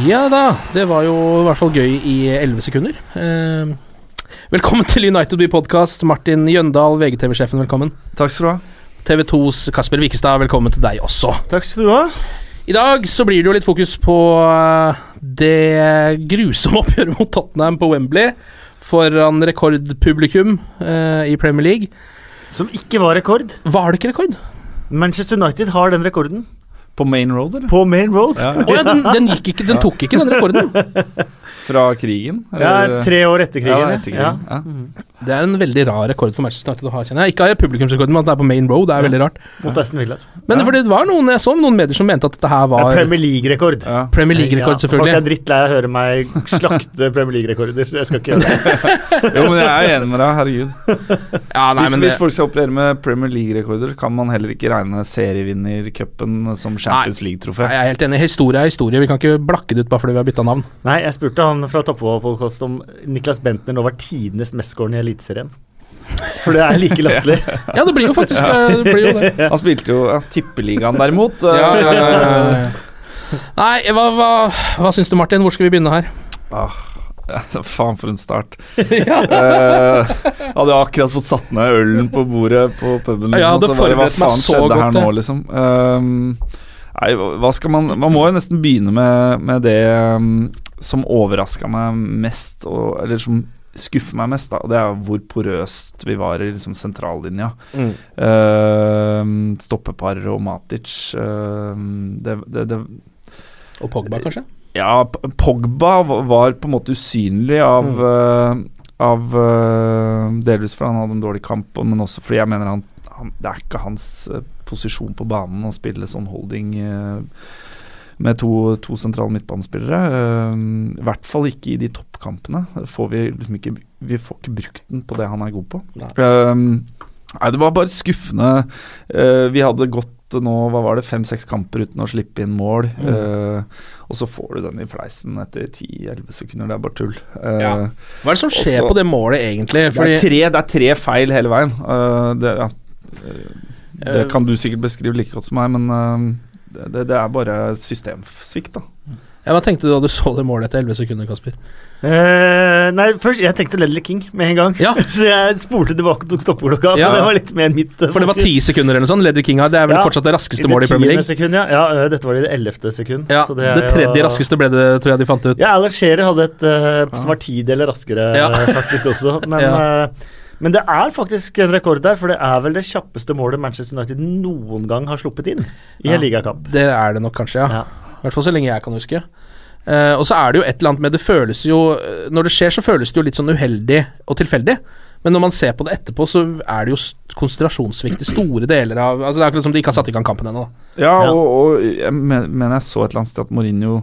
Ja da, det var jo i hvert fall gøy i 11 sekunder. Eh, velkommen til United We Podcast. Martin Jøndal, VGTV-sjefen, velkommen. Takk skal du ha. TV 2s Kasper Wikestad, velkommen til deg også. Takk skal du ha. I dag så blir det jo litt fokus på eh, det grusomme oppgjøret mot Tottenham på Wembley foran rekordpublikum eh, i Premier League. Som ikke var rekord. Var det ikke rekord? Manchester United har den rekorden. På Main Road, eller? På Main Road. Ja. Oh, ja, den, den, gikk ikke, den tok ikke den rekorden. Fra krigen? Ja, tre år etter krigen. Ja, ja. etter krigen. Ja. Det er en veldig rar rekord for Manchester United å ha, kjenner jeg. Ikke har publikumsrekorden, men at det er på Main Road. Det er veldig rart. Mot Aston Villa. Men fordi det var noen jeg så noen medier som mente at dette her var er Premier League-rekord. Ja. Premier League-rekord, Ja, Folk er selvfølgelig. drittlei av å høre meg slakte Premier League-rekorder, så jeg skal ikke gjøre det. Jo, men jeg er enig med deg, herregud. Ja, nei, hvis, men det, hvis folk skal operere med Premier League-rekorder, kan man heller ikke regne serievinnercupen som Champions League-trofé. Jeg er helt enig. Historie er historie. Vi kan ikke blakke det ut bare fordi vi har bytta navn. Nei, jeg spurte han fra Toppfotballpodkast om Niklas Bentner nå var tidenes mestskårende i Eliteserien. For det er like latterlig. Ja, det blir jo faktisk eh, det. Blir jo det. Han spilte jo ja, Tippeligaen, derimot. Ja, eh, ja, ja, ja. Nei, hva, hva, hva syns du, Martin? Hvor skal vi begynne her? Ah, faen for en start. Eh, hadde jeg akkurat fått satt ned ølen på bordet på puben. Ja, jeg så bare, hva faen så skjedde godt, her nå, liksom? Ehm, nei, hva skal man Man må jo nesten begynne med, med det um, som overraska meg mest, og, eller som skuffer meg mest, da. Det er hvor porøst vi var i liksom, sentrallinja. Mm. Uh, stoppepar og Matic. Uh, det, det, det Og Pogba, kanskje? ja, Pogba var- var på en måte usynlig av, Mm. uh, av eh, Delvis fordi han hadde en dårlig kamp, men også fordi jeg mener han, han Det er ikke hans eh, posisjon på banen og spille sånn holding eh, med to, to sentrale midtbanespillere. Eh, I hvert fall ikke i de toppkampene. Får vi, liksom ikke, vi får ikke brukt den på det han er god på. Nei. Eh, nei, det var bare skuffende. Vi hadde gått nå, hva var det, fem-seks kamper uten å slippe inn mål. eh, og så får du den i fleisen etter 10-11 sekunder. Det er bare tull. Uh, Ja. Hva er det som skjer Også- på det målet, egentlig? det, er tre, det er tre feil hele veien. Uh, det, ja, det kan du sikkert beskrive like godt som meg, men eh, det, det er bare systemsvikt, da. ja, hva tenkte du da du så det målet etter 11 sekunder, Kasper? Eh, nei, først, jeg tenkte Ledley King med en gang. Ja. Så jeg spolte tilbake og tok stoppeklokka. Ja. Men det var litt mer mitt uh, For det var ti sekunder eller noe sånt. Ledley King har, det er vel Ja. fortsatt det raskeste I det målet i Premier League. Sekund, ja. ja, eh, dette var i det ellevte sekund. Ja, så det, er jo- tredje raskeste ble det, tror jeg de fant ut. Ja, Alex Scherer hadde et uh, som var tideler raskere, Ja. eh, faktisk også. Men, Ja. Men det er faktisk en rekord der, for det er vel det kjappeste målet Manchester United noen gang har sluppet inn i Ja. en ligakamp. Det er det nok kanskje, ja. Ja. Hvert fall så lenge jeg kan huske. Uh, og så er det jo et eller annet med Det føles jo eh, Når det skjer, så føles det jo litt sånn uheldig og tilfeldig. Men når man ser på det etterpå, så er det jo konsentrasjonssvikt i store deler av Altså Det er akkurat som de ikke har satt i gang kampen ennå. Ja, Ja. og, og jeg mener jeg så et eller annet sted at Mourinho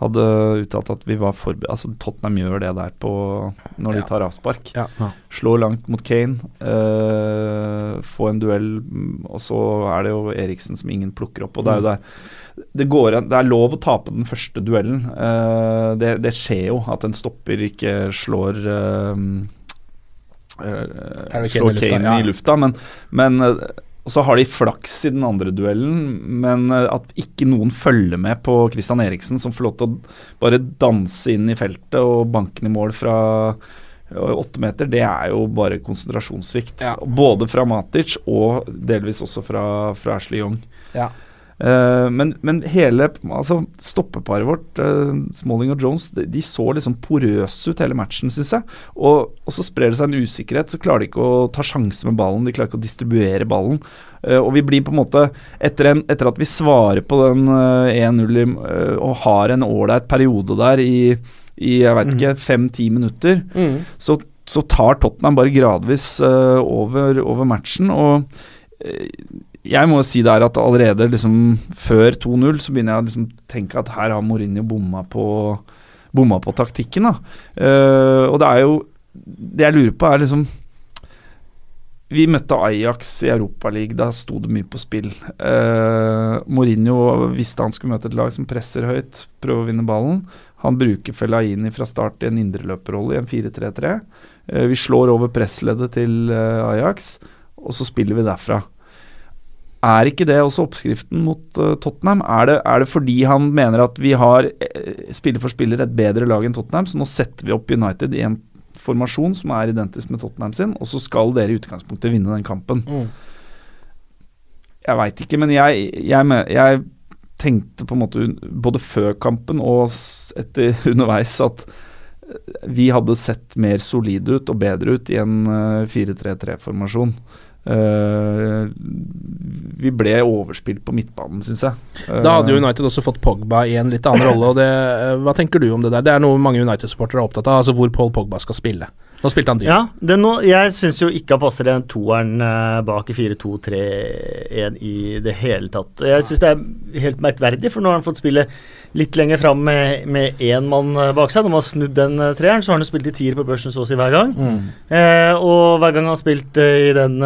hadde uttalt at vi var forberedt Altså Tottenham gjør det der på når de tar avspark. Ja. Slå langt mot Kane, eh, få en duell, mm, og så er det jo Eriksen som ingen plukker opp. Og det er jo der det, går, det er lov å tape den første duellen. Eh, det, det skjer jo at en stopper ikke slår eh, eh, Kane slår i lufta, Kane ja. i lufta, men, men og så har de flaks i den andre duellen, men eh, at ikke noen følger med på Christian Eriksen, som får lov til å bare danse inn i feltet og banke i mål fra eh, åtte meter, det er jo bare konsentrasjonssvikt. Ja. Både fra Matic og delvis også fra, fra Ashley Young. Ja. Eh, men, men hele altså, stoppeparet vårt, eh, Smalling og Jones, de, de så liksom porøse ut hele matchen, syns jeg. Og, og så sprer det seg en usikkerhet, så klarer de ikke å ta sjanser med ballen. De klarer ikke å distribuere ballen. Eh, og vi blir på en måte, etter, en, etter at vi svarer på den eh, 1-0 i- eh, og har en ålreit periode der i, i jeg vet ikke, fem-ti minutter, Mm. så, så tar Tottenham bare gradvis over, over matchen. Og jeg må jo si der at allerede liksom før 2-0 så begynner jeg å liksom tenke at her har Mourinho bomma på, bomma på taktikken. da. Uh, og det er jo Det jeg lurer på, er liksom Vi møtte Ajax i Europaligaen. Da sto det mye på spill. Uh, Mourinho visste han skulle møte et lag som presser høyt, prøver å vinne ballen. Han bruker Fellaini fra start i en indreløperrolle i en 4-3-3. Uh, vi slår over pressleddet til eh, Ajax, og så spiller vi derfra. Er ikke det også oppskriften mot uh, Tottenham? Er det, er det fordi han mener at vi har eh, spiller for spiller et bedre lag enn Tottenham, så nå setter vi opp United i en formasjon som er identisk med Tottenham sin, og så skal dere i utgangspunktet vinne den kampen? Mm. Jeg veit ikke, men jeg, jeg, jeg tenkte på en måte både før kampen og etter underveis at eh, vi hadde sett mer solide ut og bedre ut i en eh, 4-3-3-formasjon. Eh, vi ble overspilt på midtbanen, syns jeg. Da hadde jo Eh, United også fått Pogba i en litt annen rolle. Og det, uh, hva tenker du om det der? Det er noe mange United-supportere er opptatt av, altså hvor Paul Pogba skal spille. Nå spilte han dyrt. Ja, det er jeg syns jo ikke han passer den toeren eh, bak i 4-2-3-1 i det hele tatt. Jeg syns det er helt merkverdig, for nå har han fått spille litt lenger fram med, med én mann eh, bak seg. Når man har snudd den eh, treeren, så har han jo spilt i tier på børsen så å si hver gang. Mm. Eh, og hver gang han har spilt i den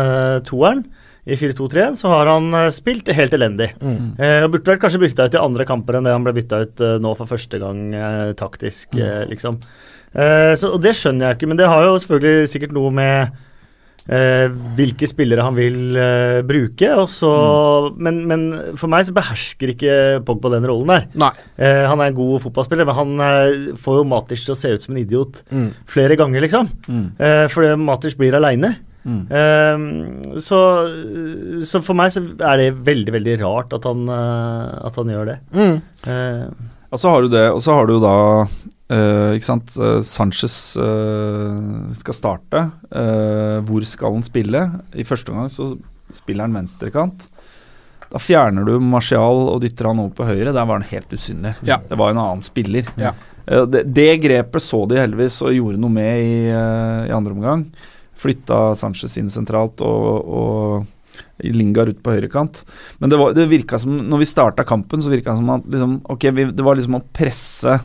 toeren, i 4-2-3-1, så har han spilt helt elendig. Mm. Eh, og burde vært kanskje bytta ut i andre kamper enn det han ble bytta ut eh, nå for første gang eh, taktisk, eh, liksom. Eh, så, og det skjønner jeg ikke, men det har jo selvfølgelig sikkert noe med eh, hvilke spillere han vil eh, bruke. Og så, men, men for meg så behersker ikke Pogba den rollen der. Eh, han er en god fotballspiller, men han får jo Matic til å se ut som en idiot Mm. flere ganger, liksom. Mm. Fordi Matic blir aleine. Mm. Eh, så, så for meg så er det veldig, veldig rart at han, at han gjør det. Mm. Og så har du det, og så har du da eh, ikke sant, Uh, Sanchez uh, skal starte. Hvor skal han spille? I første omgang så spiller han venstrekant. Da fjerner du Martial og dytter han over på høyre. Der var han helt usynlig. Ja. Det var en annen spiller. Ja. Det, det grepet så de heldigvis og gjorde noe med i, i andre omgang. Flytta Sanchez inn sentralt og, og Lingard ut på høyrekant. Men det, var, det virka som Når vi starta kampen, så virka det som at liksom, okay, vi, det var liksom å presse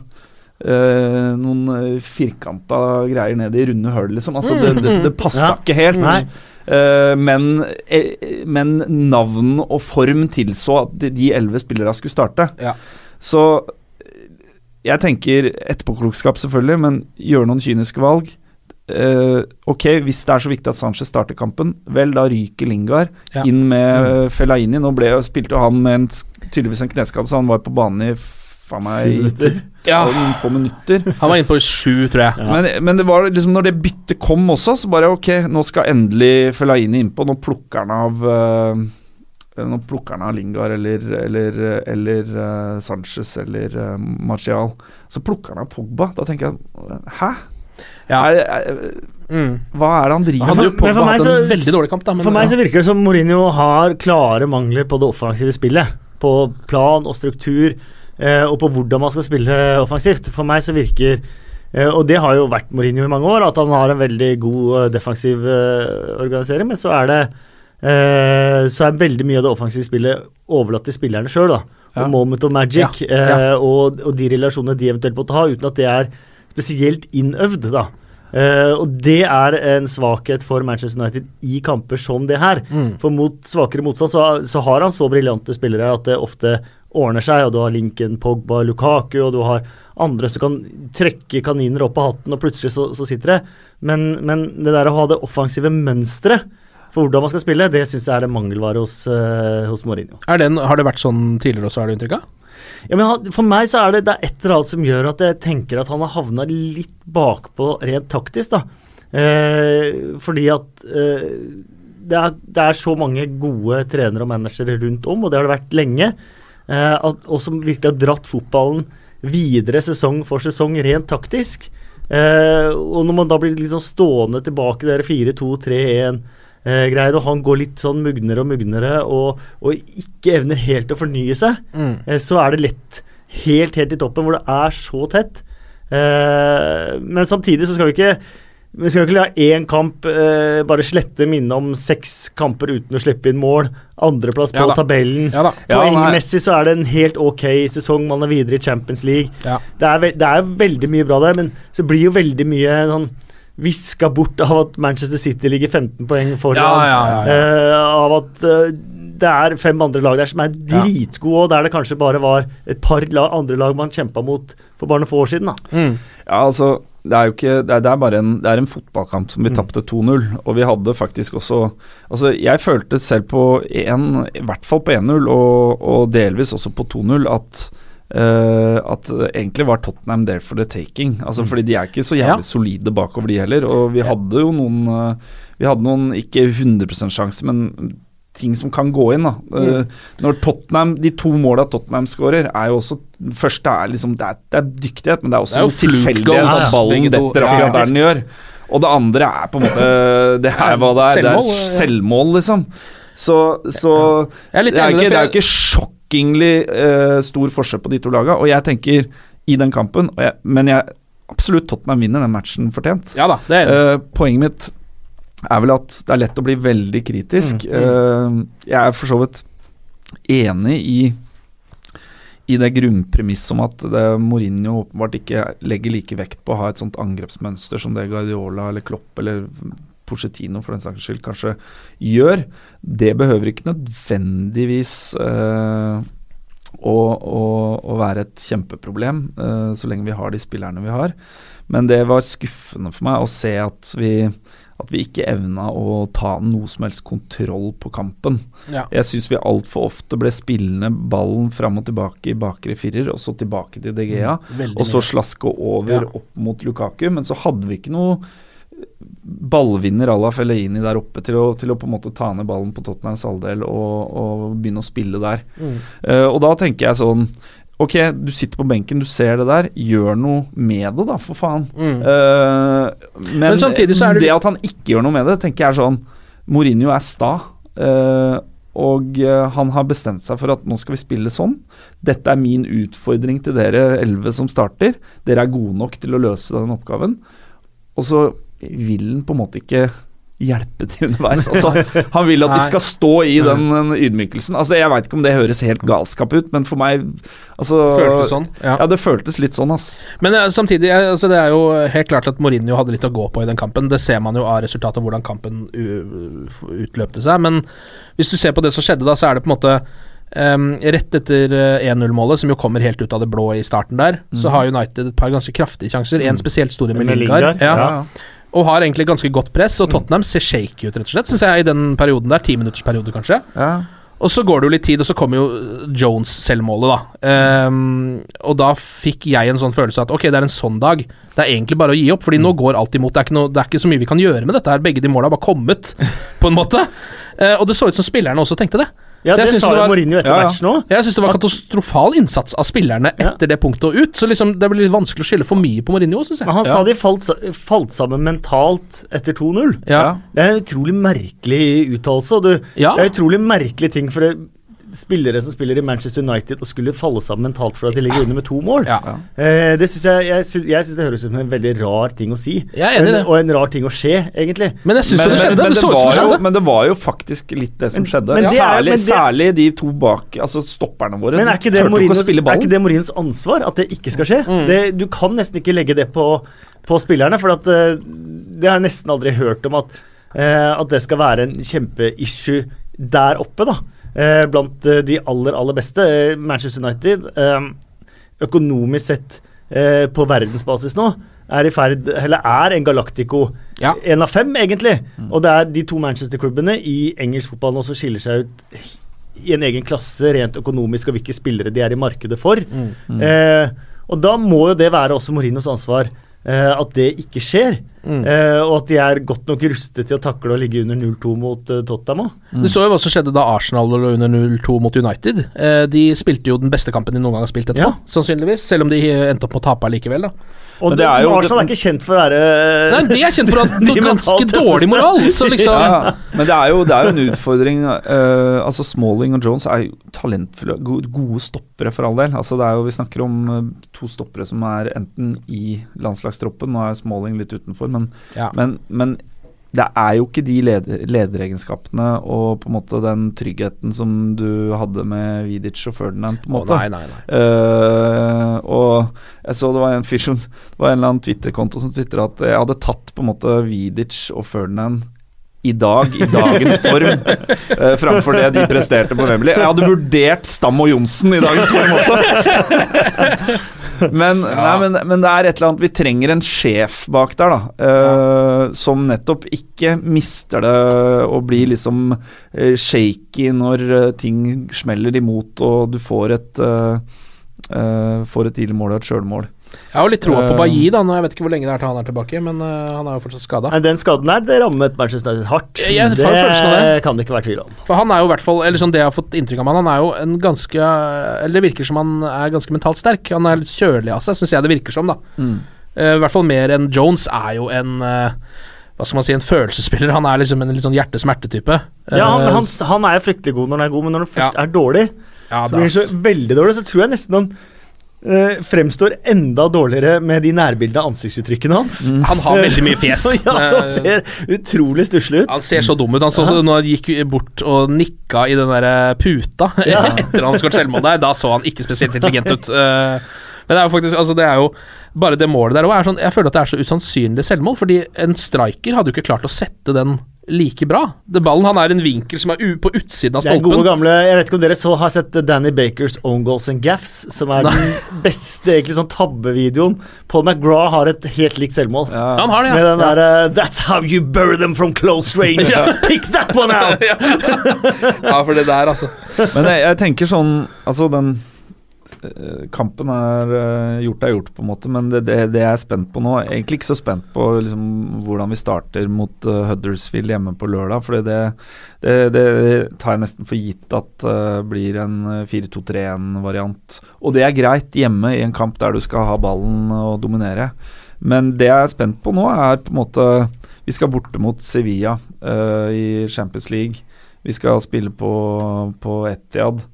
eh, noen uh, firkanta greier ned i runde hull, liksom. Altså, det, det, det passa Ja. ikke helt. Eh, men, eh, men navn og form tilså at de- elleve spillerne skulle starte. Ja. Så eh, jeg tenker etterpåklokskap, selvfølgelig, men gjøre noen kyniske valg. Uh, ok, hvis det er så viktig at Sanchez starter kampen, vel, da ryker Lingard Ja. inn med mm. Fellaini. Nå ble, spilte jo han med en, tydeligvis en kneskade, så han var på banen i faen meg. Ja. noen få minutter. Han var inne på sju, tror jeg. Ja. Men, men det var liksom når det byttet kom også, så bare ok, nå skal endelig Fellaini innpå. Nå plukker han av uh, Nå plukker han av Lingard eller, eller, eller uh, Sanchez eller uh, Martial. Så plukker han av Pogba. Da tenker jeg Hæ? Ja. Er, er, Mm. hva er det han driver med? for Pogba meg så- veldig dårlig kamp, da. Men, For meg så virker det som Mourinho har klare mangler på det offensive spillet. På plan og struktur, og på hvordan man skal spille offensivt. For meg så virker eh, Og det har jo vært Mourinho i mange år, at han har en veldig god eh, defensiv eh, organisering, men så er det eh, så er veldig mye av det offensive spillet overlatt til spillerne sjøl. Ja. Og moment of magic, Ja, ja. Eh, og, og de relasjonene de eventuelt måtte ha, uten at det er spesielt innøvd. da. Uh, og det er en svakhet for Manchester United i kamper som det her. Mm. For mot svakere motstand så, så har han så briljante spillere at det ofte ordner seg, og du har Lincoln, Pogba, Lukaku, og du har andre som kan trekke kaniner opp av hatten, og plutselig så, så sitter det. Men, men det der å ha det offensive mønsteret for hvordan man skal spille, det syns jeg er en mangelvare hos, uh, hos Mourinho. Er den, har det vært sånn tidligere også, er det inntrykk av? Ja, men For meg så er det, det er et eller annet som gjør at jeg tenker at han har havna litt bakpå rent taktisk. da. Eh, fordi at eh, det, er, det er så mange gode trenere og managere rundt om, og det har det vært lenge. Eh, og som virkelig har dratt fotballen videre sesong for sesong rent taktisk. Eh, og når man da blir litt sånn stående tilbake der 4-2-3-1 eh, og han går litt sånn mugnere og mugnere og, og ikke evner helt å fornye seg, Mm. så er det lett helt, helt i toppen, hvor det er så tett. Eh, men samtidig så skal vi ikke vi skal jo ikke la én kamp eh, bare slette minnet om seks kamper uten å slippe inn mål. Andreplass på Ja da. tabellen. Ja. Poengmessig så er det en helt ok sesong. Man er videre i Champions League. Ja. Det, er ve det er veldig mye bra der, men så blir jo veldig mye sånn viska bort av at Manchester City ligger 15 poeng foran. Ja, ja, ja, ja. eh, av at eh, det er fem andre lag der som er dritgode, og der det kanskje bare var et par la andre lag man kjempa mot for bare noen få år siden. da. Mm. Ja, altså det er jo ikke Det er, det er bare en, det er en fotballkamp som vi Mm. tapte 2-0. Og vi hadde faktisk også Altså, jeg følte selv på 1, i hvert fall på 1-0, og, og delvis også på 2-0, at Uh, at egentlig var Tottenham there for the taking. Altså Fordi de er ikke så jævlig Ja. solide bakover, de heller. Og vi hadde jo noen eh, Vi hadde noen ikke 100% sjanse, men ting som kan gå inn. da Eh, Når Tottenham De to måla Tottenham skårer, er jo også første er liksom Det er, det er dyktighet, men det er også Det er noe tilfeldighet at ballen detter Ja, akkurat der den gjør. Og det andre er på en måte Det er hva det er. Det Selvmål, er selvmål, liksom. Så, så er det, er enig ikke, det, det er jo ikke sjokkingly uh, stor forskjell på de to laga. Og jeg tenker, i den kampen og jeg, Men jeg absolutt Tottenham vinner den matchen fortjent. Ja da, det er uh, poenget mitt er vel at det er lett å bli veldig kritisk. Eh, jeg er for så vidt enig i i det grunnpremisset om at det, Mourinho åpenbart ikke legger like vekt på å ha et sånt angrepsmønster som det Guardiola eller Klopp eller Pochettino for den saks skyld kanskje gjør. Det behøver ikke nødvendigvis eh, å, å, å være et kjempeproblem, eh, så lenge vi har de spillerne vi har. Men det var skuffende for meg å se at vi, at vi ikke evna å ta noe som helst kontroll på kampen. Ja. Jeg syns vi altfor ofte ble spillende ballen fram og tilbake i bakre firer, og så tilbake til DGA, mm, og så slaske over Ja. opp mot Lukaku. Men så hadde vi ikke noe ballvinner à la Fellaini der oppe til å, til å på en måte ta ned ballen på Tottenhams halvdel og, og begynne å spille der. Mm. Uh, og da tenker jeg sånn Ok, du sitter på benken, du ser det der. Gjør noe med det, da, for faen. Mm. Uh, men Men samtidig så er det- det at han ikke gjør noe med det, tenker jeg er sånn Mourinho er sta. Uh, og uh, han har bestemt seg for at nå skal vi spille sånn. Dette er min utfordring til dere elleve som starter. Dere er gode nok til å løse den oppgaven. Og så vil han på en måte ikke hjelpe til underveis. Altså, han vil at de skal stå i den, den ydmykelsen. Altså, jeg veit ikke om det høres helt galskap ut, men for meg altså, Føltes sånn, ja. Ja. det føltes litt sånn, ass. Men uh, samtidig, eh, altså, det er jo helt klart at Mourinho hadde litt å gå på i den kampen. Det ser man jo av resultatet hvordan kampen u- utløpte seg. Men hvis du ser på det som skjedde da, så er det på en måte Um, rett etter eh, 1-0-målet, som jo kommer helt ut av det blå i starten der, så har United et par ganske kraftige sjanser. En spesielt stor med Med Lingard. Lingard, Ja. ja. Og har egentlig ganske godt press, og Tottenham ser shaky ut, rett og slett, syns jeg, i den perioden der. Timinuttersperiode, kanskje. Ja. Og så går det jo litt tid, og så kommer jo Jones-selvmålet, da. Um, og da fikk jeg en sånn følelse at ok, det er en sånn dag. Det er egentlig bare å gi opp, Fordi nå går alt imot. Det er, ikke noe, det er ikke så mye vi kan gjøre med dette her. Begge de måla har bare kommet, på en måte. Uh, og det så ut som spillerne også tenkte det. Ja, det sa det jo var- Mourinho etter Ja, ja. matchen òg. Jeg syns det var katastrofal innsats av spillerne Ja. etter det punktet og ut. Så liksom det blir litt vanskelig å skylde for mye på Mourinho, syns jeg. Men han sa de falt, falt sammen mentalt etter 2-0. Ja. Det er en utrolig merkelig uttalelse. Ja. Det er en utrolig merkelig ting, for det, spillere som spiller i Manchester United og skulle falle sammen mentalt for at de ligger under med to mål. Ja. Eh, det synes jeg, jeg, sy- jeg synes det høres ut som en veldig rar ting å si. Jeg er enig i og, en, rar ting å skje, egentlig. Men jeg syns Men, det skjedde. men, det det så ut som var jo, men det var jo faktisk litt det som Men- skjedde. men det er- særlig, men det- særlig de to bak Altså stopperne våre. Men er ikke, det Morinos, er ikke det Morinos ansvar at det ikke skal skje? Mm. Det, du kan nesten ikke legge det på, på spillerne, for at, eh, det har jeg nesten aldri hørt om at, eh, at det skal være en kjempeissue der oppe, da. Eh, blant eh, de aller, aller beste. Eh, Manchester United, økonomisk sett på verdensbasis nå, er i ferd Eller er en Galactico Ja. en av fem, egentlig. Og det er de to Manchester-klubbene i engelsk fotball nå som skiller seg ut i en egen klasse rent økonomisk, og hvilke spillere de er i markedet for. Eh, og da må jo det være også Morinos ansvar eh, at det ikke skjer. Eh, og at de er godt nok rustet til å takle å ligge under 0-2 mot uh, Tottenham òg. Du så jo hva som skjedde da Arsenal lå under 0-2 mot United. Uh, de spilte jo den beste kampen de noen gang har spilt etterpå, Ja. sannsynligvis. Selv om de endte opp med å tape likevel, da. Og det det er jo- Arsenal er ikke kjent for å være Nei, de er kjent for å ha ganske dårlig moral, så liksom Ja, men det er jo, det er jo en utfordring. eh, altså Smalling og Jones er jo talentfulle, go gode stoppere for all del. Altså det er jo, Vi snakker om to stoppere som er enten i landslagstroppen, nå er Smalling litt utenfor, men, Ja. men, men det er jo ikke de leder, lederegenskapene og på en måte den tryggheten som du hadde med Vidic og Ferdinand. på en Å, Oh, nei, nei, nei. Uh, og jeg så det var en fyr som Det var en eller annen Twitter-konto som tvitra at jeg hadde tatt på en måte Vidic og Ferdinand i dag, i dagens form, uh, framfor det de presterte på Wembley. Jeg hadde vurdert Stam og Johnsen i dagens form også. Men, nei, men, men det er et eller annet Vi trenger en sjef bak der, da. eh, Som nettopp ikke mister det og blir liksom uh, shaky når uh, ting smeller imot og du får et uh, Får et tidlig mål og et sjølmål. Jeg har litt troa på Eh, Bailly, da. Nå, jeg vet ikke hvor lenge det er til han er tilbake, men eh, han er jo fortsatt skada. Den skaden her, det rammet Manchester United hardt. Jeg- får det. kan det ikke være tvil om. For han er jo i hvert fall, eller sånn det jeg har fått inntrykk av han, han er jo en ganske Eller det virker som han er ganske mentalt sterk. Han er litt kjølig av seg, syns jeg det virker som, da. Eh, I hvert fall mer enn Jones er jo en uh, hva skal man si, en følelsesspiller. Han er liksom en litt sånn hjerte-smerte-type. Ja, han, Eh, han, han er fryktelig god når han er god, men når han først Ja. er dårlig, ja, så blir han så veldig dårlig, så tror jeg nesten han eh, fremstår enda dårligere med de nærbildene av ansiktsuttrykkene hans. Han har veldig mye fjes. Ja, så han Eh, ser utrolig stusslig ut. Han ser så dum ut. Han så, så, når han gikk bort og nikka i den der puta etter han skåret selvmål der, da så han ikke spesielt intelligent ut. Uh, Men det er jo faktisk Altså, det er jo Bare det målet der òg sånn Jeg føler at det er så usannsynlig selvmål, fordi en striker hadde jo ikke klart å sette den like bra. Det ballen han er en vinkel som er u på utsiden av stolpen. Det er gode gamle Jeg vet ikke om dere så har sett Danny Bakers Own Goals and Gaffs, som er den beste egentlig sånn tabbevideoen. Paul McGraw har et helt likt selvmål. Han har det, ja. Med den derre That's how you bury them from close range. Pick that one out! ja, for det der, altså. Men jeg, jeg tenker sånn Altså, den eh, kampen er eh, gjort er gjort, på en måte, men det, det, det jeg er spent på nå Egentlig ikke så spent på liksom, hvordan vi starter mot uh, Huddersfield hjemme på lørdag. For det, det, tar jeg nesten for gitt at uh, blir en eh, 4-2-3-1-variant. Og det er greit hjemme i en kamp der du skal ha ballen og dominere. Men det jeg er spent på nå, er på en måte Vi skal borte mot Sevilla uh, i Champions League. Vi skal spille på, på Etiad.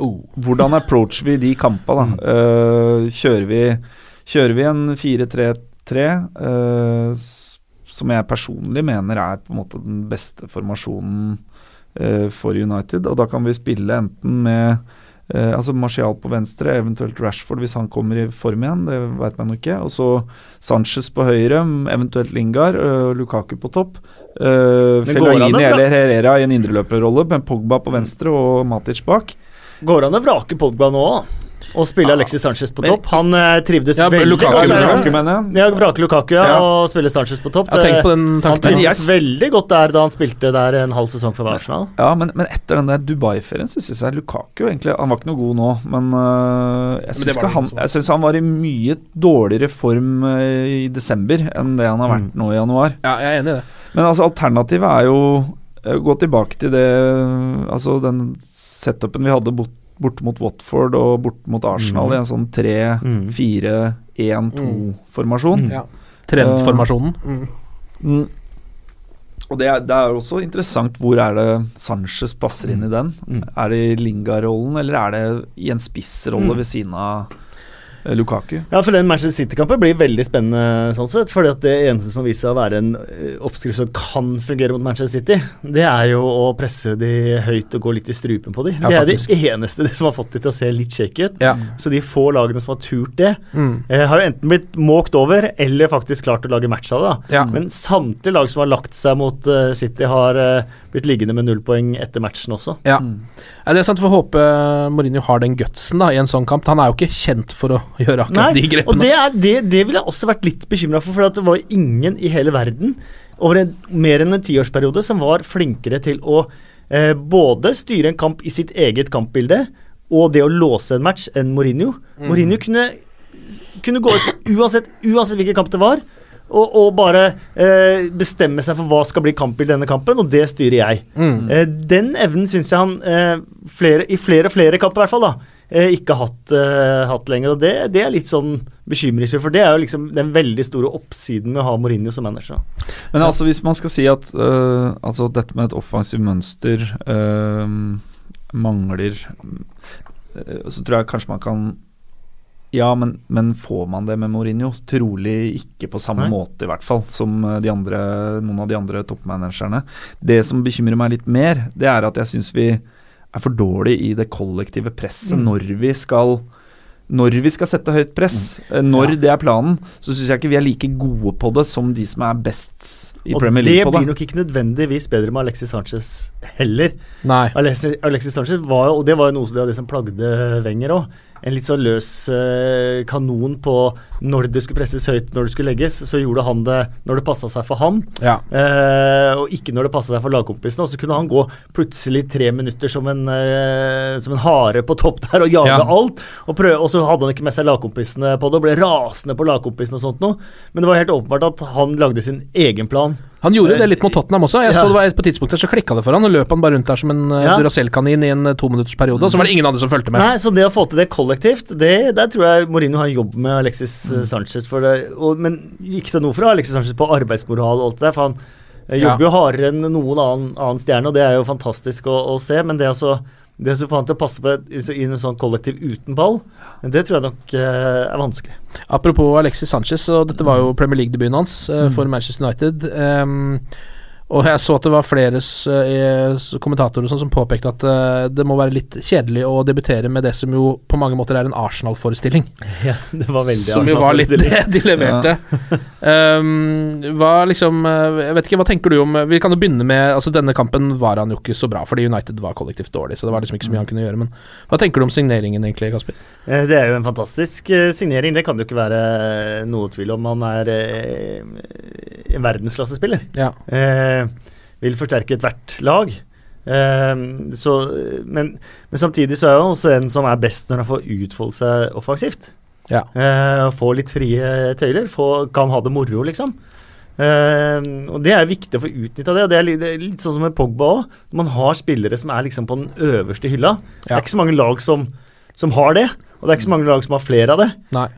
Eh, Hvordan approacher vi de kampene, da? Eh, kjører, vi, kjører vi en 4-3-3, uh, som jeg personlig mener er på en måte den beste formasjonen uh, for United, og da kan vi spille enten med eh, altså Martial på venstre, eventuelt Rashford hvis han kommer i form igjen, det vet man jo ikke. Og så Sanchez på høyre, eventuelt Lingard, og Lukaku på topp. Uh, Men Fellaini eller Herrera i en indreløperrolle, med Pogba på venstre og Matic bak. Går an å vrake Pogba nå da? og spille Alexis Sanchez på topp? Han eh, trivdes Ja, veldig Lukaku, godt der. mener du? Lukaku, mener jeg. Ja, vrake Lukaku ja, Ja. og spille Sanchez på topp. Tenkt på den han trivdes Yes. veldig godt der da han spilte der en halv sesong for Arsenal. Ja, men, men etter den der Dubai-ferien så syns jeg Lukaku egentlig Han var ikke noe god nå, men uh, jeg syns han, han var i mye dårligere form uh, i desember enn det han har vært nå i januar. Ja, jeg er enig i det. Men altså alternativet er jo uh, Gå tilbake til det Altså den setupen vi hadde bort, bort mot Watford og bort mot Arsenal i en sånn 3-4-1-2-formasjon. Ja. Trendformasjonen. Mm. Mm. Og det er, det er også interessant hvor er det Sanchez passer inn i den. Er det i Linga-rollen, eller er det i en spissrolle Mm. ved siden av eh, Lukaku? Ja, for den Manchester City-kampen blir veldig spennende sånn sett. fordi at det eneste som har vist seg å være en eh, oppskrift som kan fungere mot Manchester City, det er jo å presse de høyt og gå litt i strupen på de. Ja, det er faktisk. de eneste som har fått de til å se litt shaky ut. Ja. Så de få lagene som har turt det, Mm. eh, har jo enten blitt måkt over eller faktisk klart å lage match av det. da. Ja. Men samtlige lag som har lagt seg mot eh, City, har eh, blitt liggende med null poeng etter matchen også. Ja. Ja, det er sant, for å håpe Mourinho har den gutsen da, i en sånn kamp. Han er jo ikke kjent for å gjøre akkurat de grepene. og det, er, det, det ville jeg også vært litt bekymra for, for at det var ingen i hele verden over en, mer enn en tiårsperiode som var flinkere til å eh, både styre en kamp i sitt eget kampbilde og det å låse en match enn Mourinho. Mm. Mourinho kunne, kunne gå ut uansett, uansett hvilken kamp det var. Og, og bare eh, bestemme seg for hva skal bli kampbildet i denne kampen, og det styrer jeg. Mm. Eh, den evnen syns jeg han eh, flere, i flere og flere kamper i hvert fall da, eh, ikke har hatt, eh, hatt lenger. Og det, det er litt sånn bekymringsfullt, for det er jo liksom den veldig store oppsiden med å ha Mourinho som manager. Men altså hvis man skal si at uh, altså dette med et offensivt mønster uh, mangler uh, Så tror jeg kanskje man kan Ja, men, men får man det med Mourinho? Trolig ikke på samme Nei. måte, i hvert fall, som de andre, noen av de andre toppmanagerne. Det som bekymrer meg litt mer, det er at jeg syns vi er for dårlig i det kollektive presset Mm. når vi skal når vi skal sette høyt press, mm. når det er planen, så syns jeg ikke vi er like gode på det som de som er best i og Premier League på blir det. blir nok ikke nødvendigvis bedre med Alexis Sanchez heller. Nei. Alexis, Alexis Sanchez var jo, og det var jo noe av det som plagde Wenger òg, en litt sånn løs eh, kanon på når det skulle presses høyt, når det skulle legges. Så gjorde han det når det passa seg for han, Ja. eh, og ikke når det passa seg for lagkompisene. Og så kunne han gå plutselig tre minutter som en, eh, som en hare på topp der og jage Ja. alt. Og, prøve, og så hadde han ikke med seg lagkompisene på det og ble rasende på lagkompisene og sånt noe. Men det var helt åpenbart at han lagde sin egen plan. Han gjorde det litt mot Tottenham også. Jeg Ja. så det var et På tidspunktet så klikka det for han, og løp han bare rundt der som en uh, Ja. Duracell-kanin i en uh, tominuttersperiode. Og så var det ingen andre som fulgte med. Nei, så det å få til det kollektivt, det, der tror jeg Mourinho har jobb med Alexis Mm. eh, Sanchez. For det, og, men gikk det noe fra Alexis Sanchez på arbeidsmoral og alt det der, for han eh, Ja. jobber jo hardere enn noen annen, annen stjerne, og det er jo fantastisk å, å se. Men det altså det å få han til å passe på i en sånn kollektiv uten ball, det tror jeg nok eh, er vanskelig. Apropos Alexis Sanchez, og dette var jo Premier League-debuten hans eh, for Manchester United. Um, og jeg så at det var flere eh, kommentatorer sånn som påpekte at eh, det må være litt kjedelig å debutere med det som jo på mange måter er en Arsenal-forestilling. Ja, det var veldig Som jo var litt det de leverte. Um, hva liksom eh, Jeg vet ikke, hva tenker du om Vi kan jo begynne med Altså Denne kampen var han jo ikke så bra, fordi United var kollektivt dårlig. Så det var liksom ikke så mye han kunne gjøre. Men hva tenker du om signeringen egentlig, Kasper? Det er jo en fantastisk signering, det kan det jo ikke være noe tvil om. Han er verdensklassespiller. Ja. Eh, vil forsterke ethvert lag. Eh, så, men, men samtidig så er han også en som er best når han får utfolde seg offensivt. Ja. Eh, få litt frie tøyler. Få, kan ha det moro, liksom. Eh, og Det er viktig å få utnytta det. og Det er litt, det er litt sånn som med Pogba òg. Man har spillere som er liksom på den øverste hylla. Det er ikke så mange lag som, som har det, og det er ikke så mange lag som har flere av det.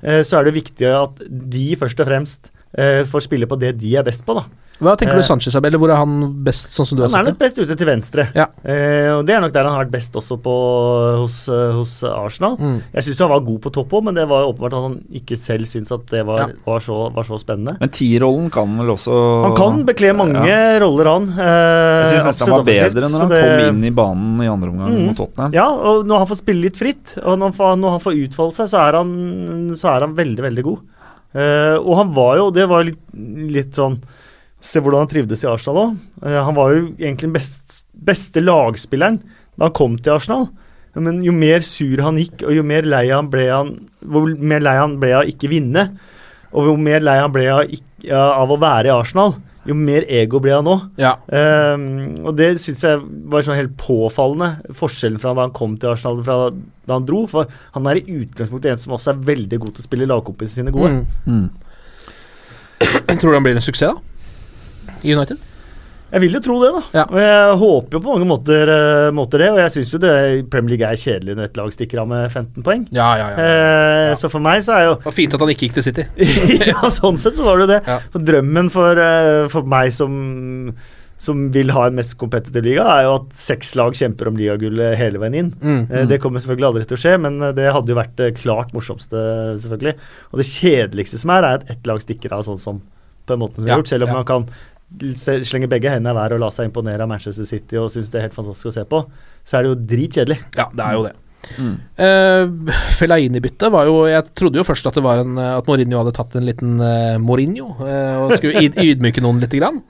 Eh, så er det viktig at de først og fremst eh, får spille på det de er best på. da. Hva tenker Eh, du Sanchez er, eller hvor er han best, sånn som du har Han er nok best ute til venstre. Ja. Eh, og Det er nok der han har vært best også på, hos, eh, hos Arsenal. Mm. Jeg syns han var god på topp òg, men det var åpenbart at han ikke selv syntes at det var, Ja. var, så, var så spennende. Men tierrollen kan vel også Han kan bekle mange Ja. roller, han. Eh, Jeg syns nesten han var bedre når han det- kom inn i banen i andre omgang Mm. mot Tottenham. Ja, og når han får spille litt fritt, og når han får, når han får utfolde seg, så er han, så er han veldig, veldig god. Eh, og han var jo Det var litt, litt sånn Se hvordan han trivdes i Arsenal òg. han var jo egentlig den best, beste lagspilleren da han kom til Arsenal. Men jo mer sur han gikk, og jo mer lei han ble han Hvor mer lei han ble av ikke vinne, og hvor mer lei han ble av, av å være i Arsenal, jo mer ego ble han nå. Ja. Um, og det syns jeg var sånn helt påfallende, forskjellen fra da han kom til Arsenal fra da han dro. For han er i utgangspunktet en som også er veldig god til å spille lagkompisene sine gode. Mm. Mm. Tror du han blir en suksess, da? I United? Jeg vil jo tro det, da. Ja. Og jeg håper jo på mange måter, eh, måter det. Og jeg syns jo det Premier League er kjedelig når et lag stikker av med 15 poeng. Ja, ja, ja. Eh, Så for meg så er jo Det var fint at han ikke gikk til City. ja, sånn sett så var det jo det. Ja. For drømmen for, eh, for meg som som vil ha en mest kompetitiv liga, er jo at seks lag kjemper om ligagullet hele veien inn. Mm, Eh, Det kommer selvfølgelig aldri til å skje, men det hadde jo vært det klart morsomste, selvfølgelig. Og det kjedeligste som er, er at ett lag stikker av sånn som på en måte som vi Ja, har gjort, selv om ja. man kan se, slenge begge hendene i været og la seg imponere av Manchester City og synes det er helt fantastisk å se på, så er det jo dritkjedelig. Ja, det er jo det. Uh, Fellaini-byttet var jo Jeg trodde jo først at det var en eh, At Mourinho hadde tatt en liten uh, Mourinho uh, og skulle ydmyke noen lite grann.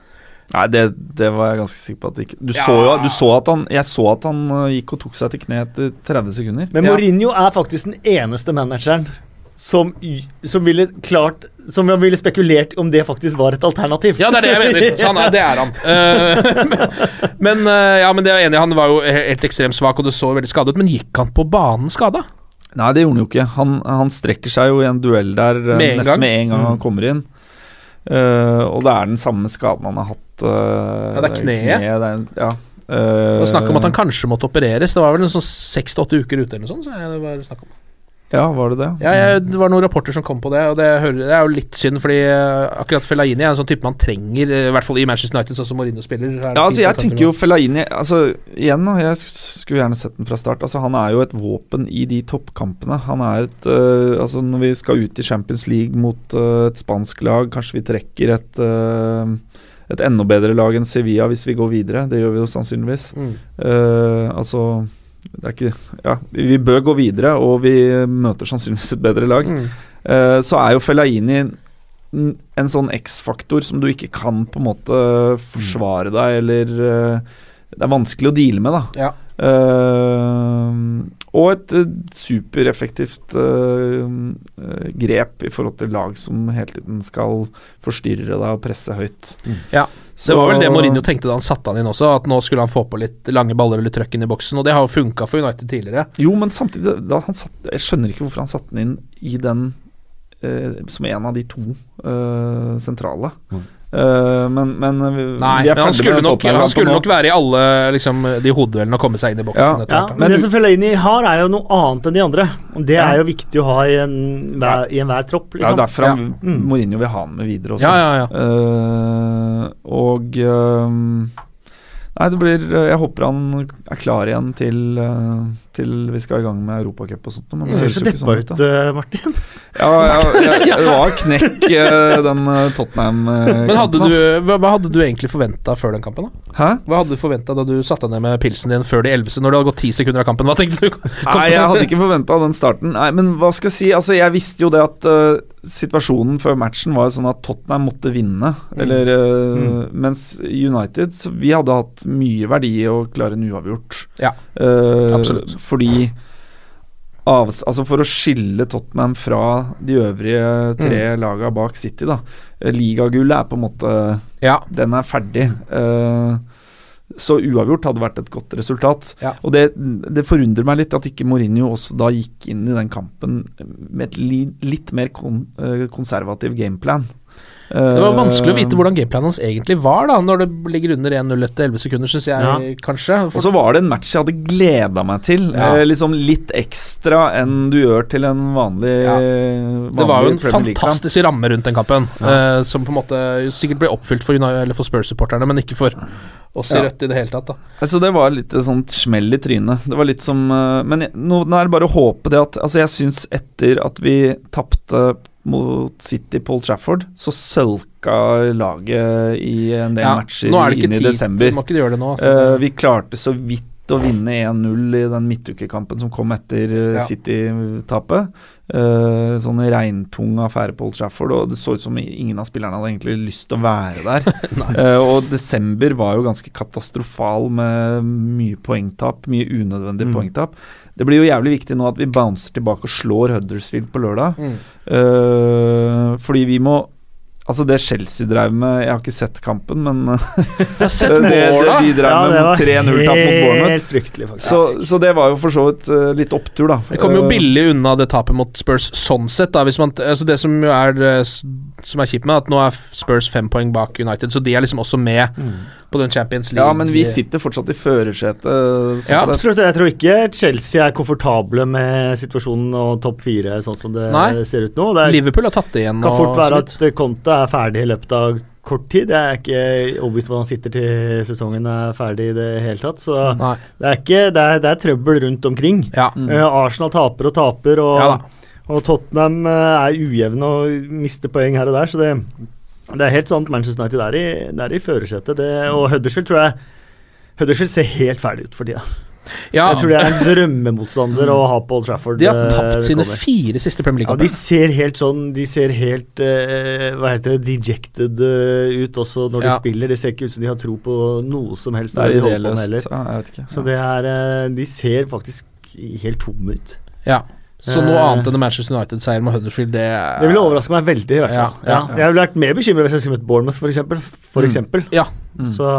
Nei, det, det var jeg ganske sikker på at det ikke Du Ja. så jo du så at han Jeg så at han gikk og tok seg til kne etter 30 sekunder. Men Ja. Mourinho er faktisk den eneste manageren som, som ville klart Som ville spekulert om det faktisk var et alternativ. Ja, det er det jeg mener. Så han er, det er han. Uh, men uh, ja, men det er jeg enig i. Han var jo helt ekstremt svak, og det så veldig skadet ut. Men gikk han på banen skada? Nei, det gjorde han jo ikke. Han, han strekker seg jo i en duell der uh, Med en nesten gang. med en gang han kommer inn. Uh, og det er den samme skaden han har hatt. uh, Ja, det er kneet. det er, ja. Uh, Og snakk om at han kanskje måtte opereres. Det var vel en sånn seks til åtte uker ute eller noe sånt. Så jeg, det var snakk om. Ja, var det det? Ja, jeg, det var noen rapporter som kom på det, og det, hører, det er jo litt synd, fordi eh, akkurat Fellaini er en sånn type man trenger, eh, i hvert fall i Manchester United, sånn som Mourinho spiller. er Ja, altså jeg tenker jo Fellaini altså, Igjen, da, jeg skulle gjerne sett den fra start. Altså, han er jo et våpen i de toppkampene. Han er et uh, Altså Når vi skal ut i Champions League mot uh, et spansk lag, kanskje vi trekker et uh, et enda bedre lag enn Sevilla hvis vi går videre. Det gjør vi jo sannsynligvis. Mm. Altså ikke Ja, vi bør gå videre, og vi møter sannsynligvis et bedre lag. Mm. Uh, så er jo Fellaini en sånn X-faktor som du ikke kan på en måte forsvare deg, eller uh, Det er vanskelig å deale med, da. Ja. Uh, og et supereffektivt grep i forhold til lag som hele tiden skal forstyrre deg og presse høyt. Ja, Det var vel det Mourinho tenkte da han satte han inn også, at nå skulle han få på litt lange baller eller trøkk inn i boksen, og det har jo funka for United tidligere. Jo, men samtidig da han satt, Jeg skjønner ikke hvorfor han satte den inn i den eh, som en av de to eh, sentrale. Eh, men, men vi, Nei, vi er men han skulle, med nok, han skulle nok være i alle liksom, de hodeduellene og komme seg inn i boksen. Ja, Ja, hvert, men, det som Fellaini har, er jo noe annet enn de andre. Det er jo viktig å ha i, en, hver, i enhver tropp. Det er Liksom. Ja, derfor han, Mm. Mourinho vil ha med videre også. ja, ja, ja. Eh, og uh, Nei, det blir Jeg håper han er klar igjen til, eh, til vi skal i gang med Europacup og sånt. Men det ser så ikke deppa sånn ut, ut, eh, Martin. Ja, ja, ja, det var knekk, eh, den eh, Tottenham-kampen. Men hadde du, hva, hadde du egentlig forventa før den kampen? da? Hæ? Hva hadde du forventa da du satte deg ned med pilsen din før de elleve, når det hadde gått ti sekunder av kampen? Hva tenkte du? Nei, jeg hadde ikke forventa den starten. Nei, men hva skal jeg si? Altså, jeg visste jo det at uh, situasjonen før matchen var sånn at Tottenham måtte vinne. Eller eh, Mens United så Vi hadde hatt mye verdi i å klare en uavgjort. Ja, uh, absolutt. Fordi av, altså For å skille Tottenham fra de øvrige tre Mm. laga bak City, da. Ligagullet er på en måte Ja. Den er ferdig. Uh, så uavgjort hadde vært et godt resultat. Ja. Og det, det forundrer meg litt at ikke Mourinho også da gikk inn i den kampen med et li, litt mer kon, eh, konservativ gameplan. Det var vanskelig å vite hvordan gameplanen hans egentlig var, da når det ligger under 1-0 etter 11 sekunder, syns jeg Ja. kanskje. Og så var det en match jeg hadde gleda meg til. Ja. Eh, liksom litt ekstra enn du gjør til en vanlig, Ja. vanlig Det var jo en fantastisk ramme rundt den kampen, eh, som på en måte sikkert ble oppfylt for, for Spurs-supporterne, men ikke for oss i. Rødt i det hele tatt. da Altså Det var litt et sånt smell i trynet. Det var litt som eh, Men nå, nå er det bare å håpe det at Altså Jeg syns etter at vi tapte mot City Paul Trafford, så sølka laget i en del Ja, matcher er inn i tid, desember. Det nå. Eh, vi klarte så vidt å vinne 1-0 i den midtukekampen som kom etter eh, Ja. City-tapet. Uh, sånn regntung affære Paul Old Trafford, og det så ut som ingen av spillerne hadde egentlig lyst til å være der. uh, og desember var jo ganske katastrofal med mye poengtap, mye unødvendig Mm. poengtap. Det blir jo jævlig viktig nå at vi bouncer tilbake og slår Huddersfield på lørdag. Mm. Uh, fordi vi må Altså, det Chelsea drev med Jeg har ikke sett kampen, men sett det, det, de drev det med var 3-0-tap mot Bournemouth. Helt fryktelig, faktisk. Så, så det var jo for så vidt uh, litt opptur, da. Vi kommer jo Eh, billig unna det tapet mot Spurs sånn sett. Da, hvis man, altså det som jo er eh, Som er kjipt med, at nå er Spurs fem poeng bak United, så de er liksom også med på den Champions League. Ja, men vi sitter fortsatt i førersetet. Sånn Ja. Absolutt. Jeg tror ikke Chelsea er komfortable med situasjonen og topp fire sånn som det Nei. ser ut nå. Det er, Liverpool har tatt det igjen. kan fort være at Conte er ferdig i løpet av kort tid. Jeg er ikke overbevist om at han sitter til sesongen er ferdig i det hele tatt. Så Nei. det er, ikke, det er, det er trøbbel rundt omkring. Ja. Eh, Arsenal taper og taper, og, Ja og Tottenham eh, er ujevne og mister poeng her og der. Så det, det er helt sant Manchester United er i, det er i førersetet. Og Huddersfield tror jeg Huddersfield ser helt ferdig ut for tida. Ja, Jeg tror det er en drømmemotstander å ha på Old Trafford. de har eh, tapt sine kommer. fire siste Premier League Ja, de ser helt sånn De ser helt uh, Hva heter det dejected eh, ut også når de spiller. Det ser ikke ut som de har tro på noe som helst. Det er. Ja, jeg vet ikke. Så det er De ser faktisk helt tomme ut. Ja. Så noe annet enn Manchester United-seier med Huddersfield, det er Det ville overraske meg veldig, i hvert fall. Ja, ja, Ja, Jeg ville vært mer bekymra hvis jeg skulle møtt Bournemouth, for eksempel. For Mm. Ja. Så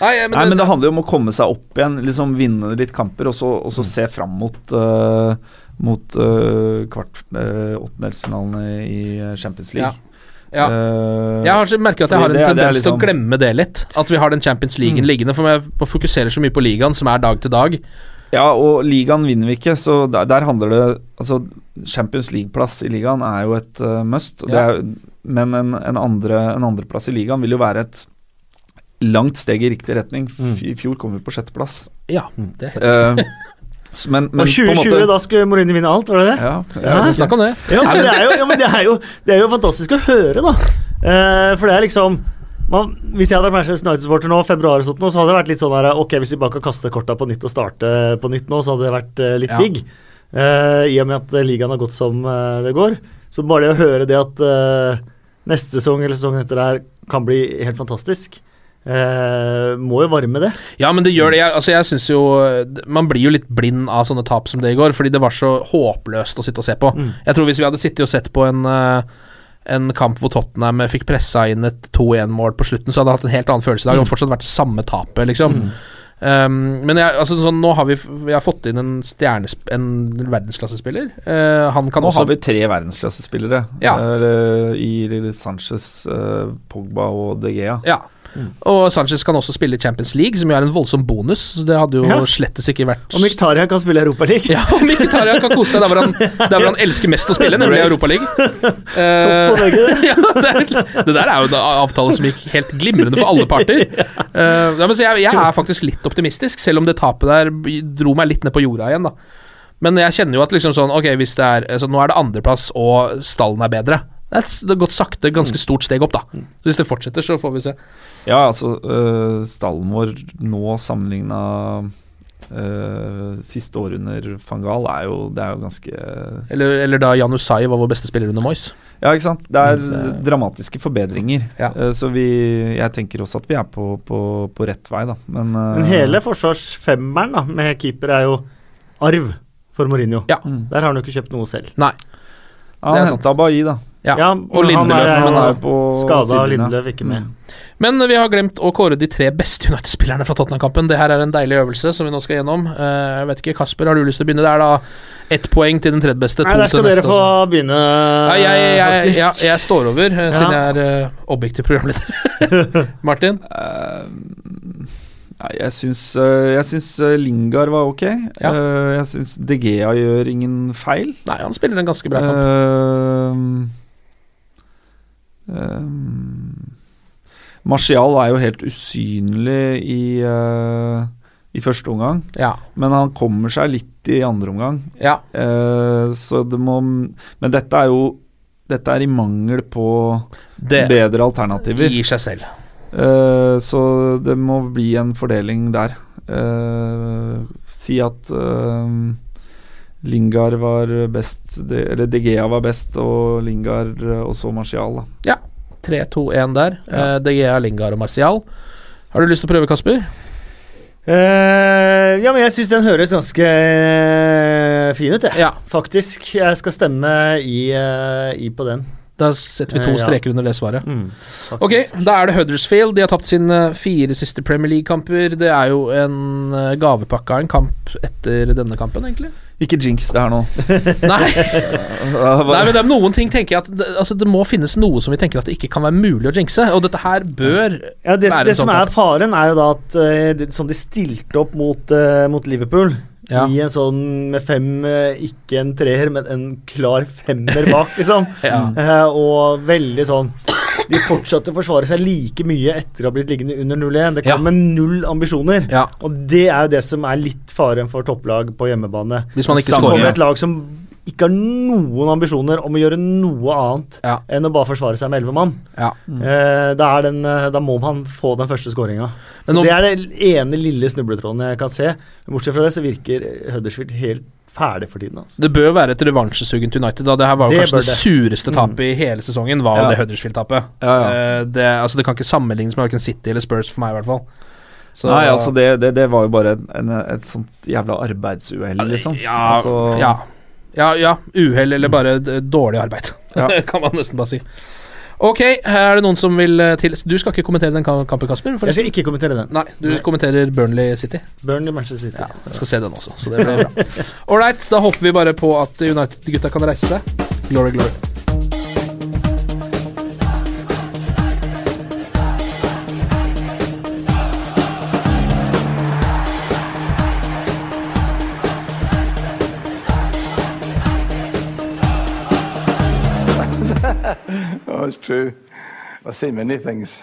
Nei, men, Nei, men det handler jo om å komme seg opp igjen, liksom vinne litt kamper, og så, og Mm. så se fram mot uh, Mot uh, kvart uh, åttendelsfinalene i Champions League. Ja. Eh, Jeg merker at jeg har en det, tendens det liksom... til å liksom- glemme det litt. At vi har den Champions League Mm. liggende. For jeg fokuserer så mye på ligaen, som er dag til dag. Ja, og ligaen vinner vi ikke, så der, der handler det Altså, Champions League-plass i ligaen er jo et uh, must, Ja. er, men en, en, andre, en i ligaen vil jo være et langt steg i riktig retning. Mm. I fjor kom vi på sjetteplass. Ja, det er helt Uh, men, men Og på en 2020, måte da skulle Mourinho vinne alt, var det det? ja, Ja. Snakk om det. Ja, men det er jo, ja, men det er jo, det er jo fantastisk å høre, da. Uh, for det er liksom man, Hvis jeg hadde vært Manchester United-supporter nå, februar og sånt, nå, så hadde det vært litt sånn her Ok, hvis vi bare kan kaste korta på nytt og starte på nytt nå, så hadde det vært uh, litt Ja. digg. Uh, I og med at ligaen har gått som det går. Så bare det å høre det at neste sesong eller sesongen etter der kan bli helt fantastisk, eh, må jo varme det. Ja, men det gjør det. Jeg, altså, jeg synes jo Man blir jo litt blind av sånne tap som det i går, fordi det var så håpløst å sitte og se på. Mm. Jeg tror hvis vi hadde sittet og sett på en eh, en kamp hvor Tottenham fikk pressa inn et 2-1-mål på slutten, så hadde jeg hatt en helt annen følelse i dag. Det hadde fortsatt vært det samme tapet, liksom. Um, men jeg, altså, sånn, nå har vi, vi har fått inn en stjernes en verdensklassespiller. Uh, han kan Nå også har vi tre verdensklassespillere Ja. eh, i Lille Sanchez, uh, Pogba og De Gea. Ja. Og Sanchez kan også spille Champions League, som jo er en voldsom bonus. Så det hadde jo Ja. slettes ikke vært Og Mkhitaryan kan spille Europaliga. Ja, og Tarjei kan kose seg der hvor, han, der hvor han elsker mest å spille, nemlig i Europaligaen. Veggen, ja, det, er, det der er jo en avtale som gikk helt glimrende for alle parter. Uh, ja, men så jeg, jeg er faktisk litt optimistisk, selv om det tapet der dro meg litt ned på jorda igjen. da Men jeg kjenner jo at liksom sånn Ok, hvis det er altså, Nå er det andreplass, og stallen er bedre. Er, det har gått sakte, ganske stort steg opp, da. Så hvis det fortsetter, så får vi se. Ja, altså øh, Stallen vår nå sammenligna øh, siste år under van Gaal er jo Det er jo ganske Eller, eller da Jan Usai var vår beste spiller under Moyes. Ja, ikke sant. Det er Det- dramatiske forbedringer. Ja. Uh, så vi Jeg tenker også at vi er på, på, på rett vei, da. Men, uh, Men hele forsvarsfemmeren da, med keeper er jo arv for Mourinho. Ja. mm. Der har han jo ikke kjøpt noe selv. Nei. ja, det Han henta Bailly, da. Ja. Ja, og men han Lindeløf. er Han er på Skada Lindløf Lindeløf, ikke med. Mm. Men vi har glemt å kåre de tre beste United-spillerne fra Tottenham-kampen. Det her er en deilig øvelse som vi nå skal gjennom. Eh, jeg vet ikke, Kasper, har du lyst til å begynne? Det er da ett poeng til den tredje beste. Nei, to der skal til dere neste. få også. begynne, Ja, jeg, jeg, jeg, faktisk. ja, jeg står over, eh, Ja. siden jeg er uh, objektiv programleder. Martin? Uh, jeg syns, jeg syns Lingard var ok. Ja. Eh, jeg syns DGA gjør ingen feil. Nei, han spiller en ganske bra kamp. Uh, ehm, Martial er jo helt usynlig i, uh, i første omgang, Ja. men han kommer seg litt i andre omgang. ja. Uh, så det må Men dette er jo Dette er i mangel på Det bedre alternativer. gir seg selv. Uh, så det må bli en fordeling der. Si at Lingard var best, eller DGA var best, og Lingard og så Martial. Da. 3-2-1 der. Ja. Uh, DGA, Lingard og Martial. Har du lyst til å prøve, Kasper? Uh, ja, men jeg syns den høres ganske eh, fin ut, jeg. Ja. Faktisk. Jeg skal stemme i, eh, i på den. Da setter vi to Eh, streker under det svaret. Mm, Ok, da er det Huddersfield. De har tapt sine fire siste Premier League-kamper. Det er jo en eh, gavepakke av en kamp etter denne kampen, egentlig. Ikke jinx det her nå. Nei, Nei men det er noen ting tenker jeg at det, altså, det må finnes noe som vi tenker at det ikke kan være mulig å jinxe. Og dette her bør Ja, det, være det som sånn er faren, er jo da at eh, det, som de stilte opp mot, uh, mot Liverpool Ja. I en sånn med fem, eh, ikke en treer, men en klar femmer bak, liksom. Ja. uh, og veldig sånn de fortsatte å forsvare seg like mye etter å ha blitt liggende under 0-1. Det kom Ja. med null ambisjoner. Ja. Og det er jo det som er litt faren for topplag på hjemmebane. Hvis man ikke ja. et lag som ikke har noen ambisjoner om å gjøre noe annet Ja. enn å bare forsvare seg med elleve mann. Ja. Eh, da, er den, eh, da må man få den første skåringa. Det er den ene lille snubletråden jeg kan se. Bortsett fra det så virker Huddersfield helt ferdig for tiden. Altså. Det bør være et revansjesugent United. da Det her var jo Det kanskje det sureste tapet i hele sesongen, var Ja. det Huddersfield-tapet. Ja, ja. Eh, det, altså, det kan ikke sammenlignes med verken City eller Spurs for meg, i hvert fall. Så- Nei, altså det, det, var jo bare en, et sånt jævla arbeidsuhell, liksom. Ja, altså, ja. ja, ja. Uhell eller bare dårlig arbeid, Ja. kan man nesten bare si. Ok, er det noen som vil eh, til Du skal ikke kommentere den kampen, Kasper? Jeg skal ikke kommentere den. Nei, du Nei. kommenterer Burnley City. Burnley Manchester City. Ja, jeg skal se den også, så det blir bra. Ålreit, da håper vi bare på at United-gutta kan reise seg. Glory, glory. was true. I see many things.